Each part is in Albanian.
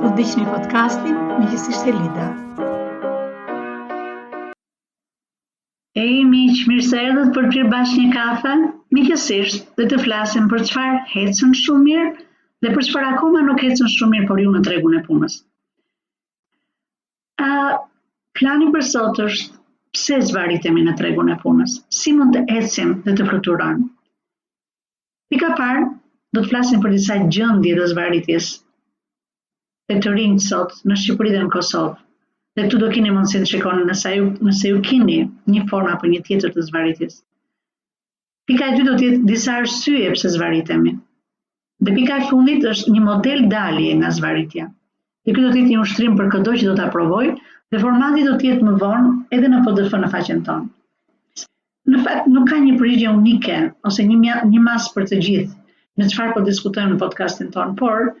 Po dëgjoni podcastin, Miqësisht Elida. Ej miq, mirë se erdhët për pirë bashkë një kafe, miqësisht dhe të flasim për çfarë ecën shumë mirë dhe për çfarë akoma nuk ecën shumë mirë për ju në tregun e punës. A plani për sot është pse zvaritemi në tregun e punës, si mund të ecim dhe të fluturojmë. Pika e parë, do të flasim për disa gjendje të zvaritjes te të rinjtë sot në Shqipëri dhe në Kosovë. Dhe këtu do kini mundësin të shikoni nëse ju, nëse ju kini një formë apo një tjetër të zvaritjes. Pika e dytë do të jetë disa arsye pse zvarritemi. Dhe pika e fundit është një model dalje nga zvarritja. Dhe ky do të jetë një ushtrim për këdo që do ta provojë dhe formati do të jetë më vonë edhe në PDF në faqen tonë. Në fakt nuk ka një përgjigje unike ose një, një masë për të gjithë në çfarë po diskutojmë në podcastin tonë, por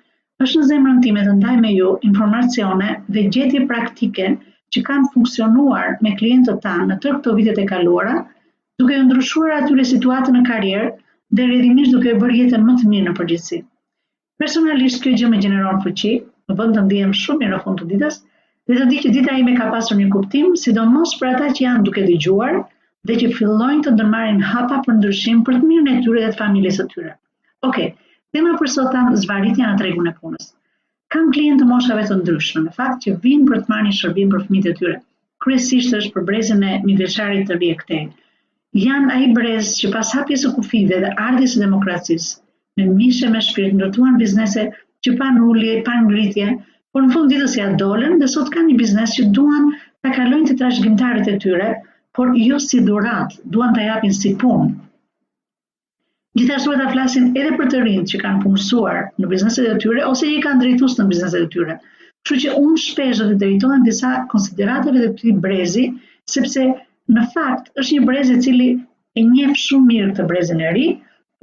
është në zemrën time të ndaj me ju informacione dhe gjetje praktike që kanë funksionuar me klientët tanë në tërë këto vitet e kaluara duke ju ndryshuar atyre situatën në karrierë dhe rrjedhimisht duke u bërë jetën më të mirë në përgjithësi. Personalisht kjo gjë më gjeneron fuqi, më bën të ndihem shumë mirë në fund të ditës dhe të di që dita ime ka pasur një kuptim, sidomos për ata që janë duke dëgjuar dhe që fillojnë të ndërmarrin hapa për ndryshim për të mirën e tyre dhe të familjes së tyre. Okej, tema për sot thamë zvarritja në tregun e punës. Kam klientë të moshave të ndryshme, në fakt që vijnë për të marrë një shërbim për fëmijët e tyre. Kryesisht është për brezin e mijëvjeçarit të ri e këtej. Janë ai brez që pas hapjes së kufijve dhe ardhjes së demokracisë, me mish e me shpirt ndërtuan biznese që panë ulje, panë ngritje, por në fund të ditës ia dolën dhe sot kanë një biznes që duan ta kalojnë te trashëgimtarët e tyre, por jo si dhuratë, duan ta japin si punë. Gjithashtu ata flasin edhe për të rinjtë që kanë punësuar në bizneset e tyre ose i kanë drejtues në bizneset e tyre. Kështu që unë shpesh do t'u drejtohem disa konsideratave të këtij brezi, sepse në fakt është një brez i cili e njeh shumë mirë këtë brezin e ri,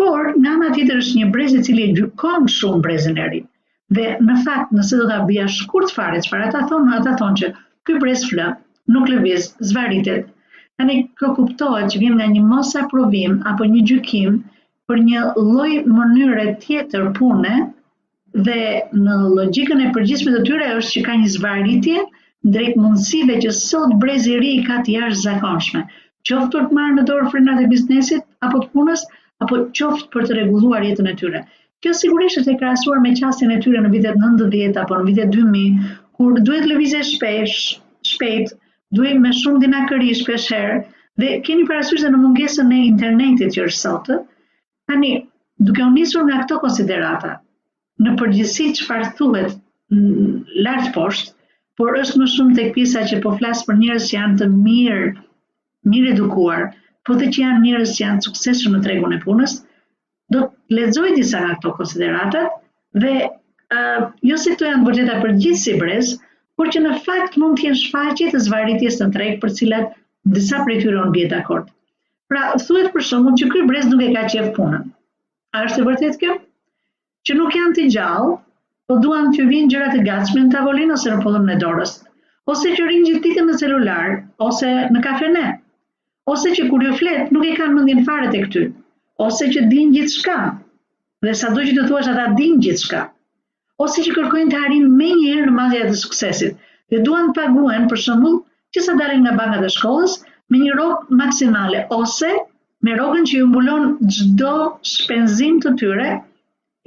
por nga ana tjetër është një brez i cili e gjykon shumë brezin e ri. Dhe në fakt, nëse do t'i bija shkurt fare çfarë ata thonë, ata thonë që ky brez fle, nuk lëviz, zvaritet. Tani kjo kuptohet që vjen nga një mosaprovim apo një gjykim për një lloj mënyre tjetër pune dhe në logjikën e përgjithshme të tyre është që ka një zvaritje drejt mundësive që sot brezi i ri ka të jashtëzakonshme, qoftë për të marrë në dorë frenat e biznesit apo të punës, apo qoftë për të rregulluar jetën e tyre. Kjo sigurisht është e krahasuar me qasjen e tyre në vitet 90 apo në vitet 2000, kur duhet lëvizje shpesh, shpejt, duhet me shumë dinakëri shpesh herë dhe keni parasysh dhe në mungesën e internetit që është sot. Tani, duke u nisur nga këto konsiderata, në përgjithësi çfarë thuhet lart poshtë, por është më shumë tek pjesa që po flas për njerëz që janë të mirë, mirë edukuar, po dhe që janë njerëz që janë të suksesshëm në tregun e punës, Do të lexoj disa nga këto konsideratat dhe uh, jo se këto janë të vërteta për gjithë këtë brez, por që në fakt mund të jenë shfaqje të zvarritjes në treg për të cilat disa prej tyre unë bie dakord. Pra, thuhet për shembull që ky brez nuk e ka qejf punën. A është e vërtet kjo? Që nuk janë të gjallë, po duan t'u vijnë gjërat e gatshme në tavolinë ose në pëllëmbën e dorës, ose që rrinë gjithë ditën në celular ose në kafene. ose që kur iu flet nuk e kanë mendjen fare tek ty, ose që dinë gjithçka. Dhe sado gjë të thuash ata dinë gjithçka. Ose që kërkojnë të arrijnë menjëherë në maja të suksesit dhe duan të paguhen për shembull që sa dalin nga bankat e shkollës me një rrogë maksimale ose me rrogën që iu mbulon çdo shpenzim të tyre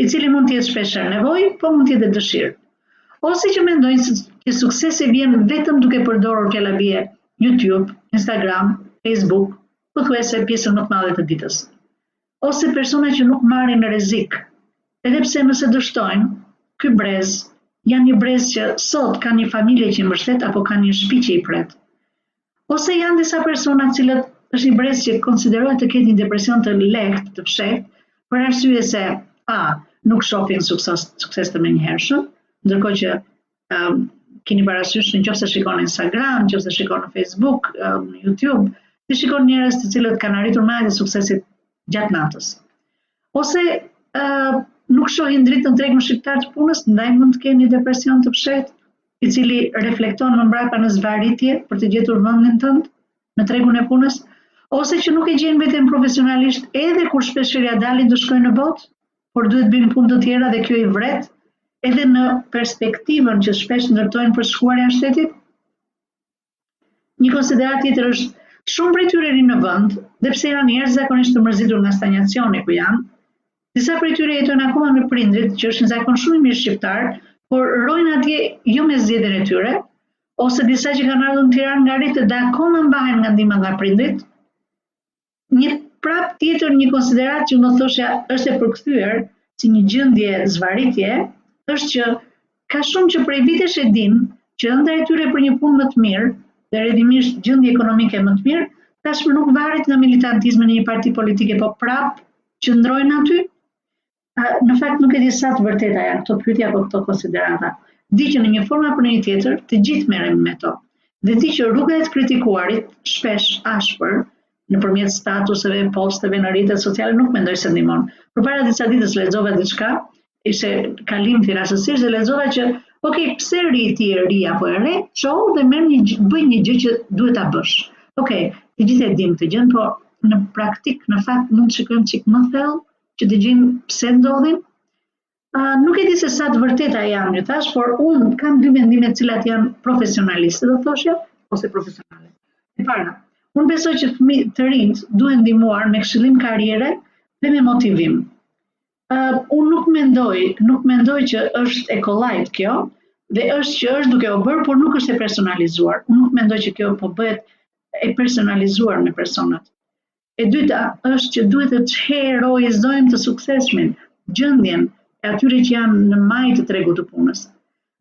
i cili mund të jetë shpeshherë nevojë, por mund të jetë dhe dëshirë. Ose që mendojnë që suksesi vjen vetëm duke përdorur fjala bie YouTube, Instagram, Facebook, pothuajse pjesën më të madhe të ditës. Ose persona që nuk marrin rrezik, edhe pse nëse dështojnë, ky brez janë një brez që sot kanë një familje që i mbështet apo kanë një shtëpi që i pret. Ose janë disa persona të cilët është një brez që konsiderohet të ketë një depresion të lehtë, të fshehtë, për arsye se a nuk shohin sukses sukses të menjëhershëm, ndërkohë që um, keni parasysh në qoftë se shikon në Instagram, në qoftë se shikon në Facebook, um, në YouTube, ti shikon njerëz të cilët kanë arritur majat e suksesit gjatë natës. Ose uh, nuk shohin dritë në tregun shqiptar të punës, ndaj mund të kenë një depresion të fshehtë, i cili reflekton më mbrapa në zvarritje për të gjetur vendin tënd në tregun e punës, ose që nuk e gjejnë veten profesionalisht edhe kur shpeshherë ia dalin të shkojnë në botë, por duhet të bëjnë punë të tjera dhe kjo i vret edhe në perspektivën që shpesh ndërtojnë për shkuarje jashtë shtetit. Një konsideratë tjetër është shumë prej tyre rrinë në vend, dhe pse janë njerëz zakonisht të mërzitur nga stanjacioni ku janë, disa prej tyre jetojnë akoma me prindërit, që është një zakon shumë i mirë shqiptar, por rrojnë atje jo me zgjedhjen e tyre, ose disa që kanë ardhur në Tiranë nga rrethet dhe akoma mbahen nga ndihma nga prindërit, Një prap tjetër, një konsideratë që do thosha është e përkthyer si një gjendje zvarritje, është që ka shumë që prej vitesh e dinë që ëndrra e tyre për një punë më të mirë dhe rrjedhimisht gjendje ekonomike më të mirë, tashmë nuk varet nga militantizmi në një parti politike, po prap qëndrojnë aty. Në fakt nuk e di sa të vërteta janë këto pyetje apo këto konsiderata. Di që në një formë apo në një tjetër të gjithë merremi me to. Dhe di që rruga e të kritikuarit shpesh ashpër nëpërmjet statuseve, posteve në rrjetet sociale nuk mendoj se ndihmon. Përpara disa ditësh lexova diçka, ishte kalimthi rastësisht dhe lexova që ok, pse rri ti i ri apo e re, çohu dhe merr një bëj një gjë që duhet ta bësh. Ok, të gjithë e dimë këtë gjë, por në praktikë, në fakt mund të shikojmë çik më thellë që dëgjojmë pse ndodhin. Uh, nuk e di se sa të vërteta janë siç thashë, por unë kam dy mendime të cilat janë profesionaliste, do thoshja, ose profesionale. E para, unë besoj që fëmi të rinjtë duhen ndihmuar me këshillim karriere dhe me motivim. Uh, unë nuk mendoj, nuk mendoj që është e kollajtë kjo, dhe s'them që është duke u bërë, por nuk është e personalizuar. Unë nuk mendoj që kjo po bëhet e personalizuar me personat. E dyta është që duhet të çheroizojmë të suksesshmin, gjendjen e atyre që janë në majë të tregut të punës.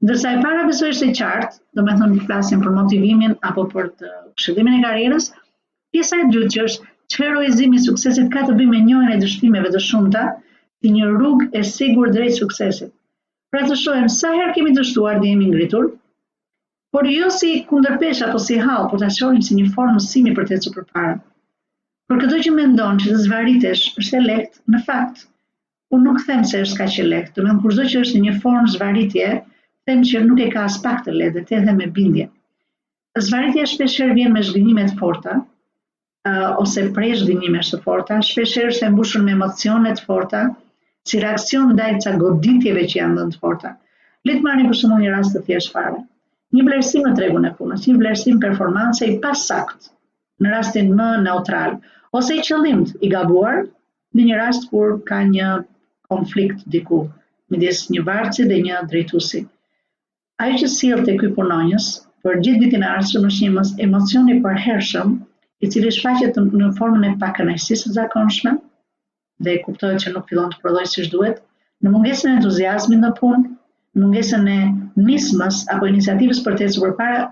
Ndërsa e para besoj është e qartë, domethënë flasim për motivimin apo për këshillimin e karrierës, pjesa e dytë që është çheroizimi i suksesit ka të bëjë me njohjen e dështimeve të shumta, si një rrugë e sigur drejt suksesit. Pra të shohim sa herë kemi dështuar dhe jemi ngritur, por jo si kundërpeshë apo si hall, por ta shohim si një formë mësimi për të ecur përpara. Për këdo që mendon që të zvarritesh është e lehtë, në fakt, unë nuk them se është kaq e lehtë, domethënë kushdo që është në një formë zvarritje, them që nuk e ka aspak të lehtë, dhe e them me bindje. Zvarritja shpeshherë vjen me zhgënjime të forta, ose prej zhgënjimesh të forta, shpeshherë është e mbushur me emocione të forta, si reaksion ndaj ca goditjeve që janë dhënë të forta. Le të marrim për shembull një rast të thjeshtë fare. Një vlerësim në tregun e punës, një vlerësim performance i pasaktë në rastin më neutral ose i qëllimtë i gabuar në një rast kur ka një konflikt diku midis një vartësi dhe një drejtuesi. Ajo që sjell te ky punonjës për gjithë vitin e ardhshëm është një mos emocion i përhershëm, i cili shfaqet në formën e pakënaqësisë së zakonshme dhe kuptohet që nuk fillon të prodhojë siç duhet, në mungesën e entuziazmit në punë, në mungesën e nismës apo iniciativës për të ecur përpara,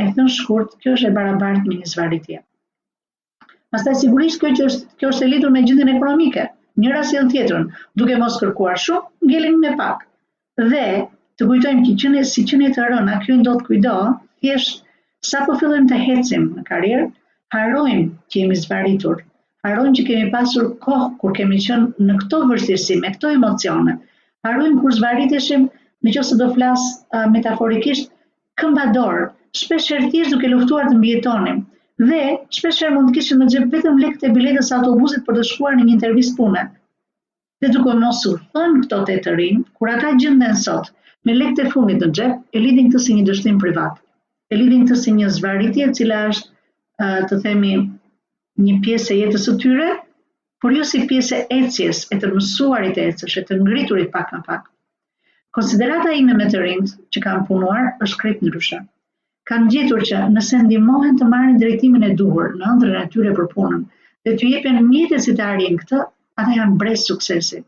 e thënë shkurt, kjo është e barabartë me një zvarritje. Pastaj sigurisht kjo që është kjo është e lidhur me gjendjen ekonomike, njëra sjell tjetrën, duke mos kërkuar shumë, ngelim me pak. Dhe të kujtojmë që si qenie të rëna, kjo i ndodh kujdo, thjesht sapo fillojmë të ecim në karrierë, harrojmë që jemi zvarritur, harrojmë që kemi pasur kohë kur kemi qenë në këto vështirësi, me këto emocione, harrojmë kur zvarriteshim në qoftë se do flas uh, metaforikisht këmba-dorës, shpesh herë thjesht duke luftuar të mbijetonim, dhe, shpesh herë mund të kishim në xhep vetëm lekët e biletës së autobuzit për të shkuar në një intervistë pune. Dhe duke mos u thënë këto te të rinjtë, kur ata gjenden sot, me lekët e fundit në xhep, e lidhin këtë si një dështim privat. E lidhin këtë si një zvarritje e cila është, të themi, një pjesë e jetës së tyre, por jo si pjesë e ecjes, e të mësuarit të ecësh, e të ngriturit pak nga pak. Konsiderata ime me të rinjtë që kam punuar është krejt ndryshe. Kam gjetur që nëse ndihmohen të marrin drejtimin e duhur në ëndrrën e tyre për punën dhe t'u jepen mjete si të arrijnë këtë, ata janë brez suksesi.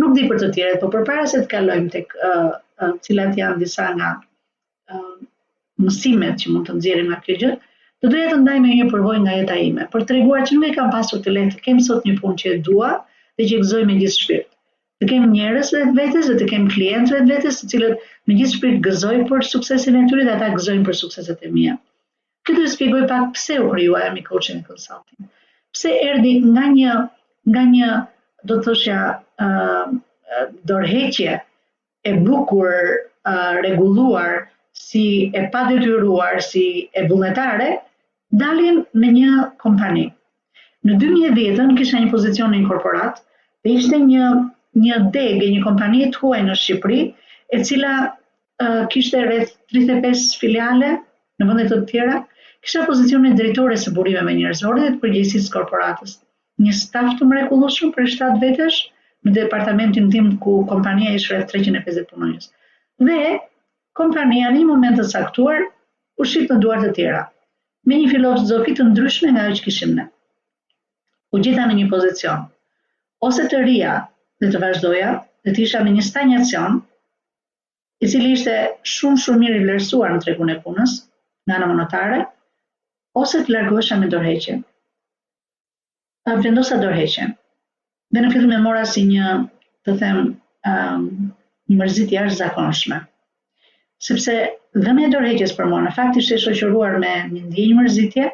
Nuk di për të tjerët, por përpara se të kalojmë tek uh, uh, cilat janë disa nga mësimet që mund të nxjerrim nga kjo gjë, do doja të ndaj me ju një përvojë nga jeta ime, për të treguar që nuk e kam pasur të lehtë të kem sot një punë që e dua dhe që e gëzoj me gjithë shpirt. Të kem njerëz rreth vetes dhe të kem klientë rreth vetes, të cilët me gjithë shpirt gëzoj për suksesin e tyre dhe ata gëzojnë për sukseset e mia. Këtë ta shpjegoj pak pse u krijua AIMS coaching e consulting. Pse erdhi nga një nga një do të thoshja ë uh, dorëheqje e bukur e rregulluar si e padetyruar si e vullnetare dalin në një kompani. Në dy mijë e dhjetën kisha një pozicion në një korporatë dhe ishte një një degë e një kompanie të huaj në Shqipëri, e cila uh, kishte rreth 35 filiale në vende të tjera, kisha pozicionin e drejtores së burimeve njerëzore dhe të përgjegjësisë së korporatës. Një staf të mrekullueshëm prej shtatë vetesh në departamentin tim ku kompania ish rreth 350 punonjës. Dhe kompania në një moment të caktuar u shit në duar të tjera, me një filozofi të ndryshme nga ajo që kishim ne. U gjeta në një pozicion, ose të rria dhe të vazhdoja dhe të isha në një stanjacion, i cili ishte shumë shumë mirë i vlerësuar në tregun e punës nga ana monetare, ose të largohesha me dorëheqje. Pra vendosa dorëheqjen. Dhe në fillim e mora si një, të them, um, një mërzitje të jashtëzakonshme. Sepse dhënia e dorëheqjes për mua, në fakt ishte e shoqëruar me një ndjenjë mërzitje,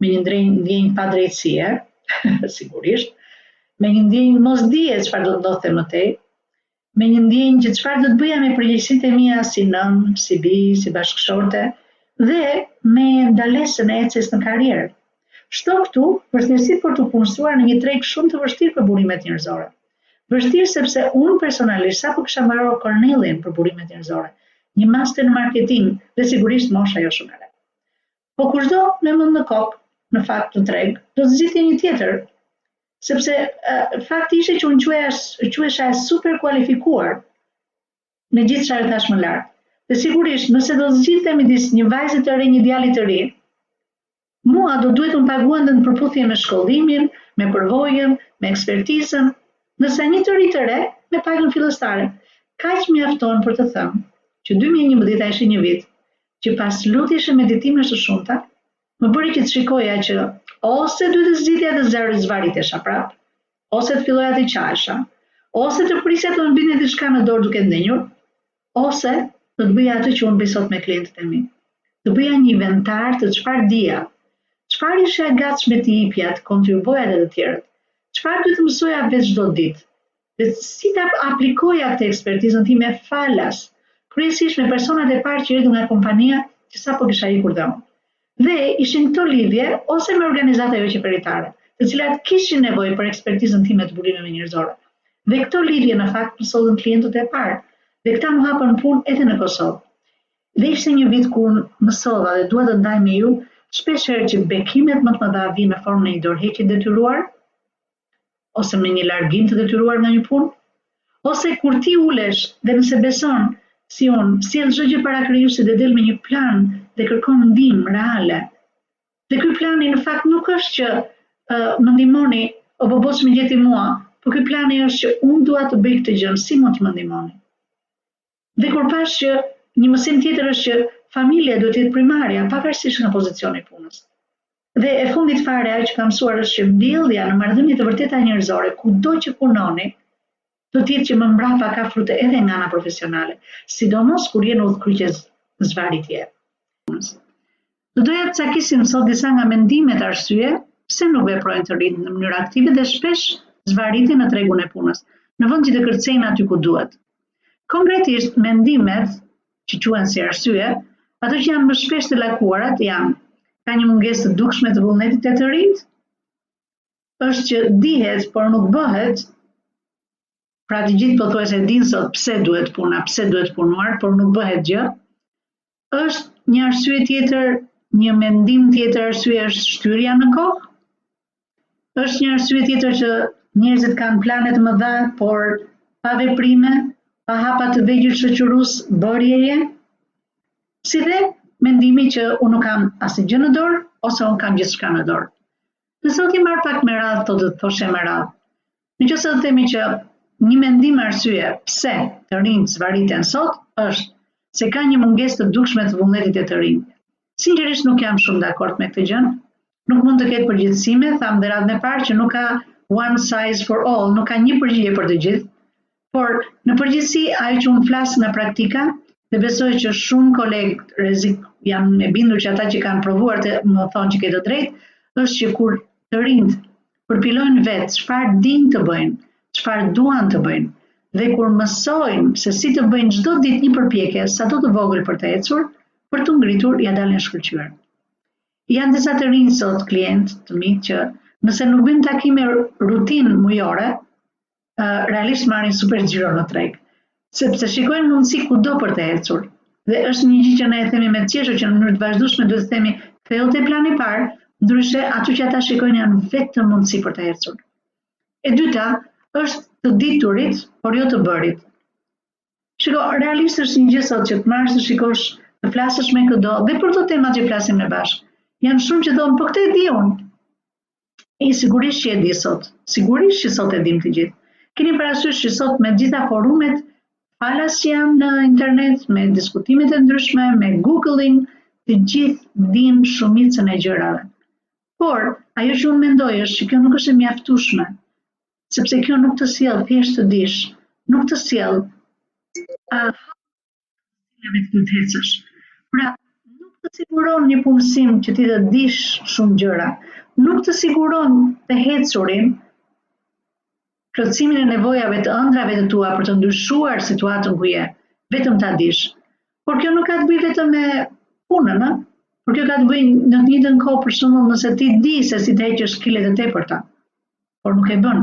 me një ndjenjë padrejtësie, sigurisht, me një ndjenjë mosdije çfarë do të ndodhte më tej, me një ndjenjë që çfarë do të bëja me përgjegjësitë e mia si nënë, si bijë, si bashkëshorte dhe me ndalesën e ecjes në karrierë. Shto këtu vështirësitë për t'u punësuar në një treg shumë të vështirë për burimet njerëzore. Vështirë sepse unë personalisht sapo kisha mbaruar Cornellin për burimet njerëzore, një master në marketing dhe sigurisht mosha jo shumë e re. Po kushdo me mend në kokë, në fakt tregu, do të zgjidhte një tjetër. Sepse uh, fakti ishte që unë quhesha quhesha e super kualifikuar me gjithë çfarë thashë më lart. Dhe sigurisht, nëse do të zgjidhte midis një vajze të re, një djali të ri, mua do duhej të më paguante në përputhje me shkollimin, me përvojën, me ekspertizën, ndërsa një të ri të re me pagën fillestare. Kaq mjafton për të thënë që 2011-a ishte një vit që pas lutjesh e meditimesh të shumta, më bëri që të shikoja që ose do të zgjidhja të zvar zvarritesha prap, ose të filloja të qahesha, ose të prisja të më binte diçka në dorë duke ndenjur, ose do të bëja atë që unë bëj sot me klientët e mi. Të bëja një inventar të çfarë dija, çfarë isha e gatshme të jepja, të kontribuoja te të tjerët, çfarë duhet të mësoja vetë çdo ditë, Dhe si ta aplikoja këtë ekspertizën time falas kryesisht me personat e parë që erdhën nga kompania që sapo kisha ikur dhe unë. Dhe ishin këto lidhje ose me organizata joqeveritare, të cilat kishin nevojë për ekspertizën time të burimeve njerëzore. Dhe këto lidhje në fakt më sollën klientët e parë dhe këta më hapën punë edhe në Kosovë. Dhe ishte një vit ku unë mësova dhe dua të ndaj me ju shpesh herë që bekimet më të mëdha vijnë në formën e një dorëheqje të detyruar, ose me një largim të detyruar nga një punë, ose kur ti ulesh dhe nëse beson si unë, sjell çdo gjë para krijuesit dhe del me një plan dhe kërkon ndihmë reale. Dhe ky plani në fakt nuk është që uh, më ndihmoni, obobo ç'më gjeti mua, por ky plani është që unë dua të bëj këtë gjë, si mund të më ndihmoni? Dhe kur pashë që një mësim tjetër është që familja duhet të jetë primarja, pavarësisht nga pozicioni i punës. Dhe e fundit fare ajo që kam mësuar është që mbjellja në marrëdhënie të vërteta njerëzore, kudo që punoni, do të jetë që më mbrapa ka frute edhe nga ana profesionale, sidomos kur je në udhëkryqje zvarritjeje. Do doja të çekiçim sot disa nga mendimet arsye pse nuk veprojnë të rinjtë në mënyrë aktive dhe shpesh zvarriten në tregun e punës, në vend që të kërcejnë aty ku duhet. Konkretisht, mendimet që quhen si arsye, ato që janë më shpesh të lakuarat janë ka një mungesë të dukshme të vullnetit te të rinjtë, është që dihet, por nuk bëhet, pra të gjithë pothuajse e dinë sot pse duhet puna, pse duhet punuar, por nuk bëhet gjë, Është një arsye tjetër, një mendim tjetër arsye është shtyrja në kohë. Është një arsye tjetër që njerëzit kanë plane të mëdha, por pa veprime, pa hapa të vegjël shoqërues bërjeje. Si dhe mendimi që unë nuk kam asnjë gjë në dorë ose unë kam gjithçka në dorë. Nëse do t'i marr pak me radhë, do të thoshe me radhë. Në qoftë se do të themi që një mendim arsye pse të rinjtë zvariten sot është se ka një mungesë të dukshme të vullnetit te të rinjtë. Sinqerisht nuk jam shumë dakord me këtë gjë. Nuk mund të ketë përgjithësime, thamë dhe radhën e parë që nuk ka one size for all, nuk ka një përgjigje për të gjithë. Por, në përgjithësi, ajo që unë flas nga praktika dhe besoj që shumë kolegë rrezik jam e bindur që ata që kanë provuar të më thonë që ke të drejtë, është që kur të rinjtë përpilojnë vetë çfarë dinë të bëjnë, çfarë duan të bëjnë dhe kur mësojnë se si të bëjnë çdo ditë një përpjekje sado të vogël për të ecur, për t'u ngritur ia dalin shkëlqyer. Janë disa të rinj sot klientë të mi që nëse nuk bëjmë takime rutinë mujore, realisht marrin super xhiro në treg, sepse shikojnë mundësi kudo për të ecur. Dhe është një gjë që ne e themi me të qeshur që në mënyrë të vazhdueshme duhet të themi kthehu te plani i parë, ndryshe ato që ata shikojnë janë vetëm mundësi për të ecur. E dyta është të diturit, por jo të bërit. Shiko, realisht është një gjë sot që të marrësh të shikosh, të flasësh me këdo dhe për këto tema që flasim ne bashkë. Janë shumë që thonë, po këtë e di unë. E sigurisht që e di sot. Sigurisht që sot e dim të gjithë. Keni parasysh që sot me të gjitha forumet falas që janë në internet, me diskutimet e ndryshme, me googling, të gjithë dimë shumicën e gjërave. Por, ajo që unë mendoj është që kjo nuk është e mjaftushme, sepse kjo nuk të sjell thjesht të dish, nuk të sjell uh, cilave të të ecësh. Pra, nuk të siguron një punësim që ti të dish shumë gjëra, nuk të siguron të ecurin plotësimin e nevojave të ëndrrave të tua për të ndryshuar situatën ku je, vetëm ta dish. Por kjo nuk ka të bëjë vetëm me punën, ëh. Por kjo ka të bëjë në të njëjtën kohë për shembull nëse ti di se si të heqësh kilet e tepërta. por nuk e bën.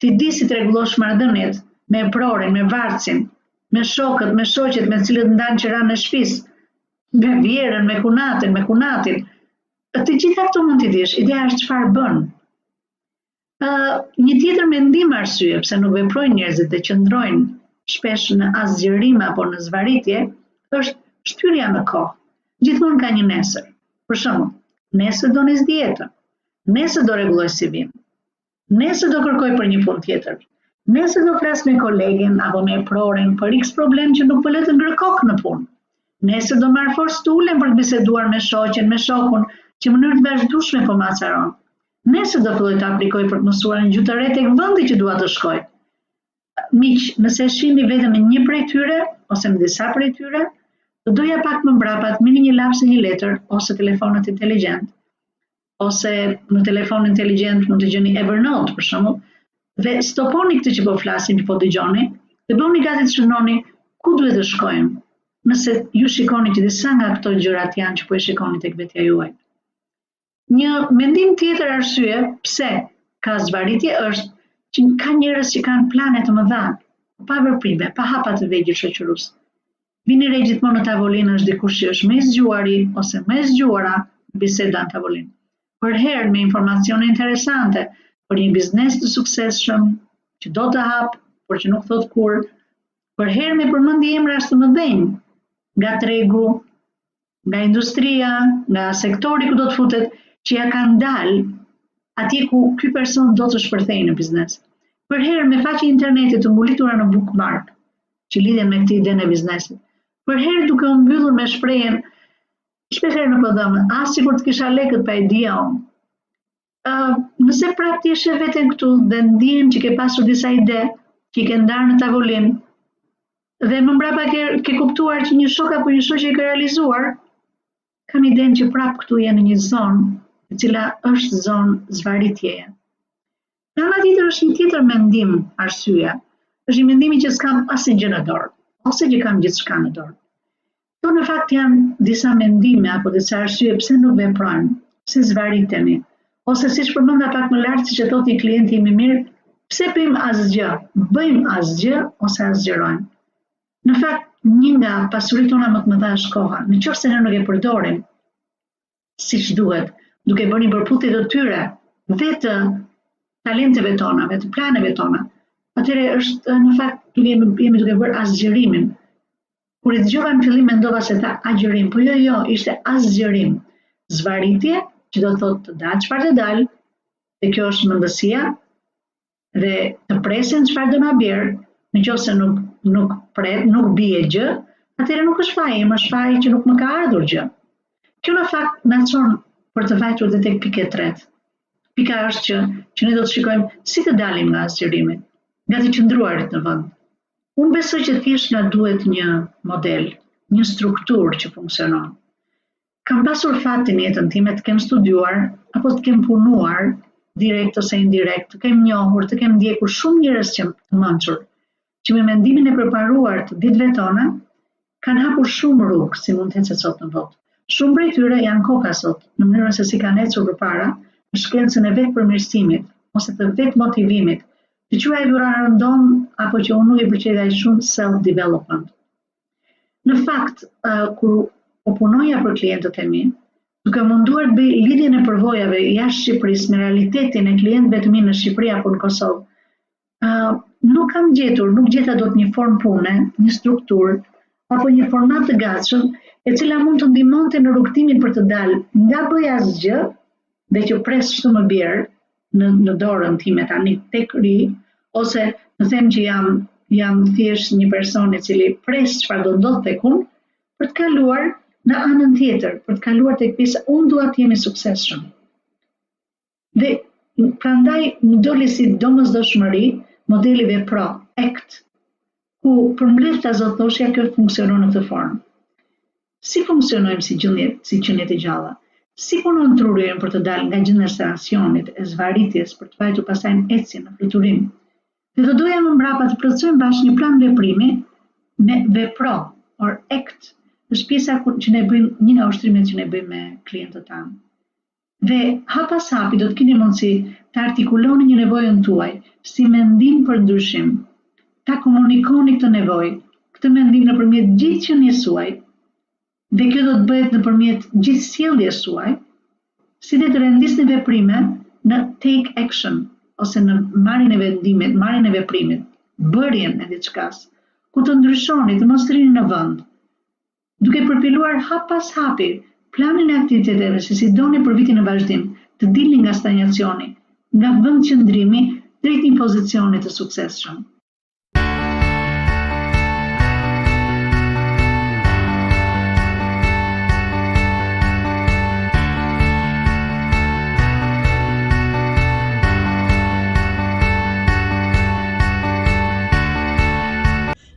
Ti di si të rregullosh marrëdhëniet me eprorin, me vartësin, me shokët, me shoqet me të cilët ndan qiranë e shpisë, me vjehrrën, me kunatën, me kunatin. Të gjitha këto mund t'i dish, ideja është çfarë bën. Ë një tjetër mendim arsye pse nuk veprojnë njerëzit dhe qëndrojnë shpesh në asgjëbërje apo në zvarritje është shtyrja në kohë. Gjithmonë ka një nesër. Për shembull, nesër do nis dietën. Nesër do rregulloj CV-n. Nesër do kërkoj për një punë tjetër. Nesër do flas me kolegen apo me eprorin për X problem që nuk po më lë të ngre kokë në punë. Nesër do marr forcë të ulem për të biseduar me shoqen, me shokun, që në mënyrë të vazhdueshme po më acaron. Nesër do filloj të aplikoj për të mësuar një gjuhë të re tek vendi që dua të shkoj. Miq, nëse shihni veten me një prej tyre ose me disa prej tyre, do doja pak më mbrapa të merrni një laps e një letër ose telefonat inteligjent ose në telefon inteligjent mund të gjeni Evernote për shembull, dhe stoponi këtë që po flasim, që po dëgjoni, dhe bëni gati të shënoni ku duhet të shkojmë. Nëse ju shikoni që disa nga këto gjërat janë që po e shikoni tek vetja juaj. Një mendim tjetër arsye pse ka zvarritje është që ka njerëz që kanë plane të mëdha, pa veprim, pa hapa të vegjël shoqërues. Vini re gjithmonë në tavolinë është dikush që është më i zgjuari ose më e zgjuara në biseda në tavolinë. Përherë me informacione interesante për një biznes të suksesshëm që do të hap, por që nuk thotë kur, përherë me përmendje emrash të mëdhenj nga tregu nga industria, nga sektori ku do të futet, që ia kanë dalë atje ku ky person do të shpërthejë në biznes. Përherë me faqe interneti të ngulitura në bookmark, që lidhen me këtë idenë e biznesit. Përherë duke u mbyllur me shprehjen shpeshherë në përdhëmë, ah sikur të kisha lekët pa e dija unë. nëse pra ti e sheh veten këtu dhe ndien që ke pasur disa ide që i ke ndarë në tavolinë dhe më mbrapa ke, ke kuptuar që një shok apo një shoqe e ka realizuar, kam idenë që prapë këtu je në një zonë, e cila është zonë zvarritjeje. Në anën tjetër është një tjetër mendim arsye, është një mendimi që s'kam asnjë gjë në dorë, ose që kam gjithçka në dorë. Këto në fakt janë disa mendime apo disa arsye pse nuk veprojmë, pse zvarritemi, ose siç përmenda pak më lart siç e thotë një klienti im i mirë, pse bëjmë asgjë, bëjmë asgjë ose asgjërojmë. Në fakt, një nga pasuritë tona më të mëdha është koha. Në qoftë se ne nuk e përdorim, siç duhet, duke bërë një përputhje të tyre dhe të talenteve tona, dhe të planeve tona, atëherë është në fakt jemi, jemi duke bërë asgjërimin. Kur e dëgjova në fillim mendova se tha agjërim, po jo jo, ishte asgjërim. Zvarritje, që do thotë të dalë çfarë të dalë, dhe kjo është mëndësia, dhe të presim çfarë do na bjerë, në qoftë se nuk nuk pret, nuk bie gjë, atëherë nuk është faji im, është faji që nuk më ka ardhur gjë. Kjo në fakt na çon për të vajtur dhe tek pika e tretë. Pika është që që ne do të shikojmë si të dalim nga asgjërimi, nga të qëndruarit në vend. Unë besoj që thjesht na duhet një model, një strukturë që funksionon. Kam pasur fatin në jetën time të kem studiuar apo të kem punuar direkt ose indirekt, të kem njohur, të kem ndjekur shumë njerëz që të mençur, që me mendimin e përparuar të ditëve tona kanë hapur shumë rrugë si mund të ecet sot në botë. Shumë prej tyre janë koka sot, në mënyrën se si kanë ecur përpara në shkencën e vetëpërmirësimit ose të vetëmotivimit, të quajtura rëndom apo që unë nuk i pëlqej aq shumë self development. Në fakt, kur po punoja për klientët e mi, duke munduar të bëj lidhjen e përvojave jashtë Shqipërisë me realitetin e klientëve të mi në Shqipëri apo në Kosovë, nuk kam gjetur, nuk gjeta dot një formë pune, një strukturë apo një format të gatshëm, e cila mund të ndihmonte në rrugëtimin për të dalë nga bëj asgjë dhe që pres ç'do më bjerë, në në dorën time tani të rri ose të them që jam jam thjesht një person i cili pres çfarë do ndodh tek unë për të kaluar në anën tjetër, për të kaluar tek pjesa unë dua të jem i suksesshëm. Dhe prandaj më doli si domosdoshmëri modeli vepro, act, ku përmbledh do thoshja kjo funksionon në këtë formë. Si funksionojmë si qenie, si qenie të gjalla? Si punon truri ynë për të dalë nga gjendja e stanjacionit e zvarritjes për të vajtur pastaj në ecje, në fluturim? Dhe do doja më mbrapa të plotësojmë bashkë një plan veprimi me vepro, or act, është pjesa kur që ne bëjmë një nga ushtrimet që ne bëjmë me klientët tanë. Dhe hap pas hapi do të keni mundësi të artikuloni një nevojën tuaj, si mendim për ndryshim. Ta komunikoni këtë nevojë, këtë mendim nëpërmjet gjithë qenies suaj, dhe kjo do të bëhet nëpërmjet gjithë sjelljes suaj, si dhe të rendisni veprime në take action ose në marrjen e vendimit, marrjen e veprimit, bërjen e diçkas, ku të ndryshoni, të mos rrini në vend. Duke përpiluar hap pas hapi planin e aktiviteteve se si doni për vitin në vazhdim të dilni nga stanjacioni, nga vendqëndrimi drejt një pozicioni të suksesshëm.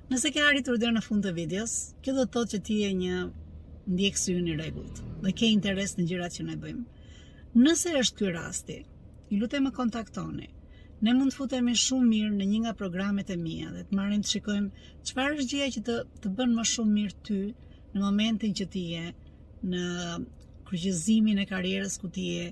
Nëse ke arritur deri në fund të videos, Kjo do të thotë që ti je një ndjekës i yni i rregullt dhe ke interes në gjërat që ne bëjmë. Nëse është ky rasti, ju lutem më kontaktoni. Ne mund të futemi shumë mirë në një nga programet e mia dhe të marrim të shikojmë çfarë është gjëja që të të bën më shumë mirë ty në momentin që ti je në kryqëzimin e karrierës ku ti je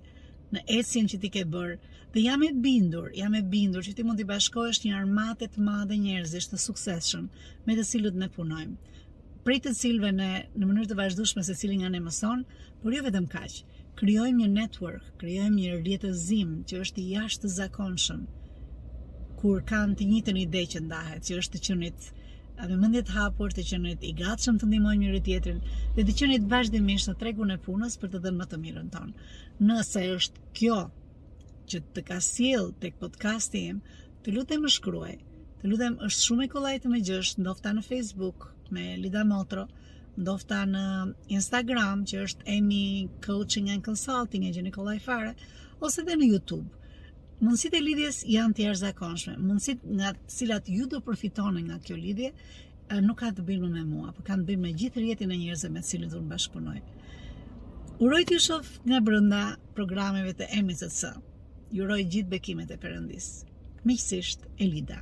në ecjen që ti ke bërë dhe jam e bindur, jam e bindur që ti mund t'i bashkohesh një armate të madhe njerëzish të suksesshëm me të cilët ne punojmë. Prej të cilëve ne në mënyrë të vazhdueshme secili nga ne mëson, por jo vetëm kaq. Krijojmë një network, krijojmë një rrjetëzim që është i jashtëzakonshëm kur kanë të njëjtën ide që ndahet, që është të qenit me mendje të hapur të qenit i gatshëm të ndihmojmë njëri-tjetrin dhe të qenit vazhdimisht në tregun e punës për të dhënë më të mirën tonë. Nëse është kjo që të ka sjell tek podcasti im, të lutem më shkruaj. Të lutem është shumë e kollaj të më gjësh, ndofta në Facebook me Elida Motro, ndofta në Instagram që është Emi Coaching and Consulting e gjeni kollaj fare, ose dhe në YouTube. Mundësitë e lidhjes janë të jashtëzakonshme, mundësitë nga të cilat ju do përfitoni nga kjo lidhje nuk ka të bëjë me mua, por kanë të bëjë me gjithë rrjetin e njerëzve me të cilët unë bashkëpunoj. Uroj t'ju shoh nga brenda programeve të EMCC. Ju uroj gjithë bekimet e Perëndisë. Miqësisht Elida.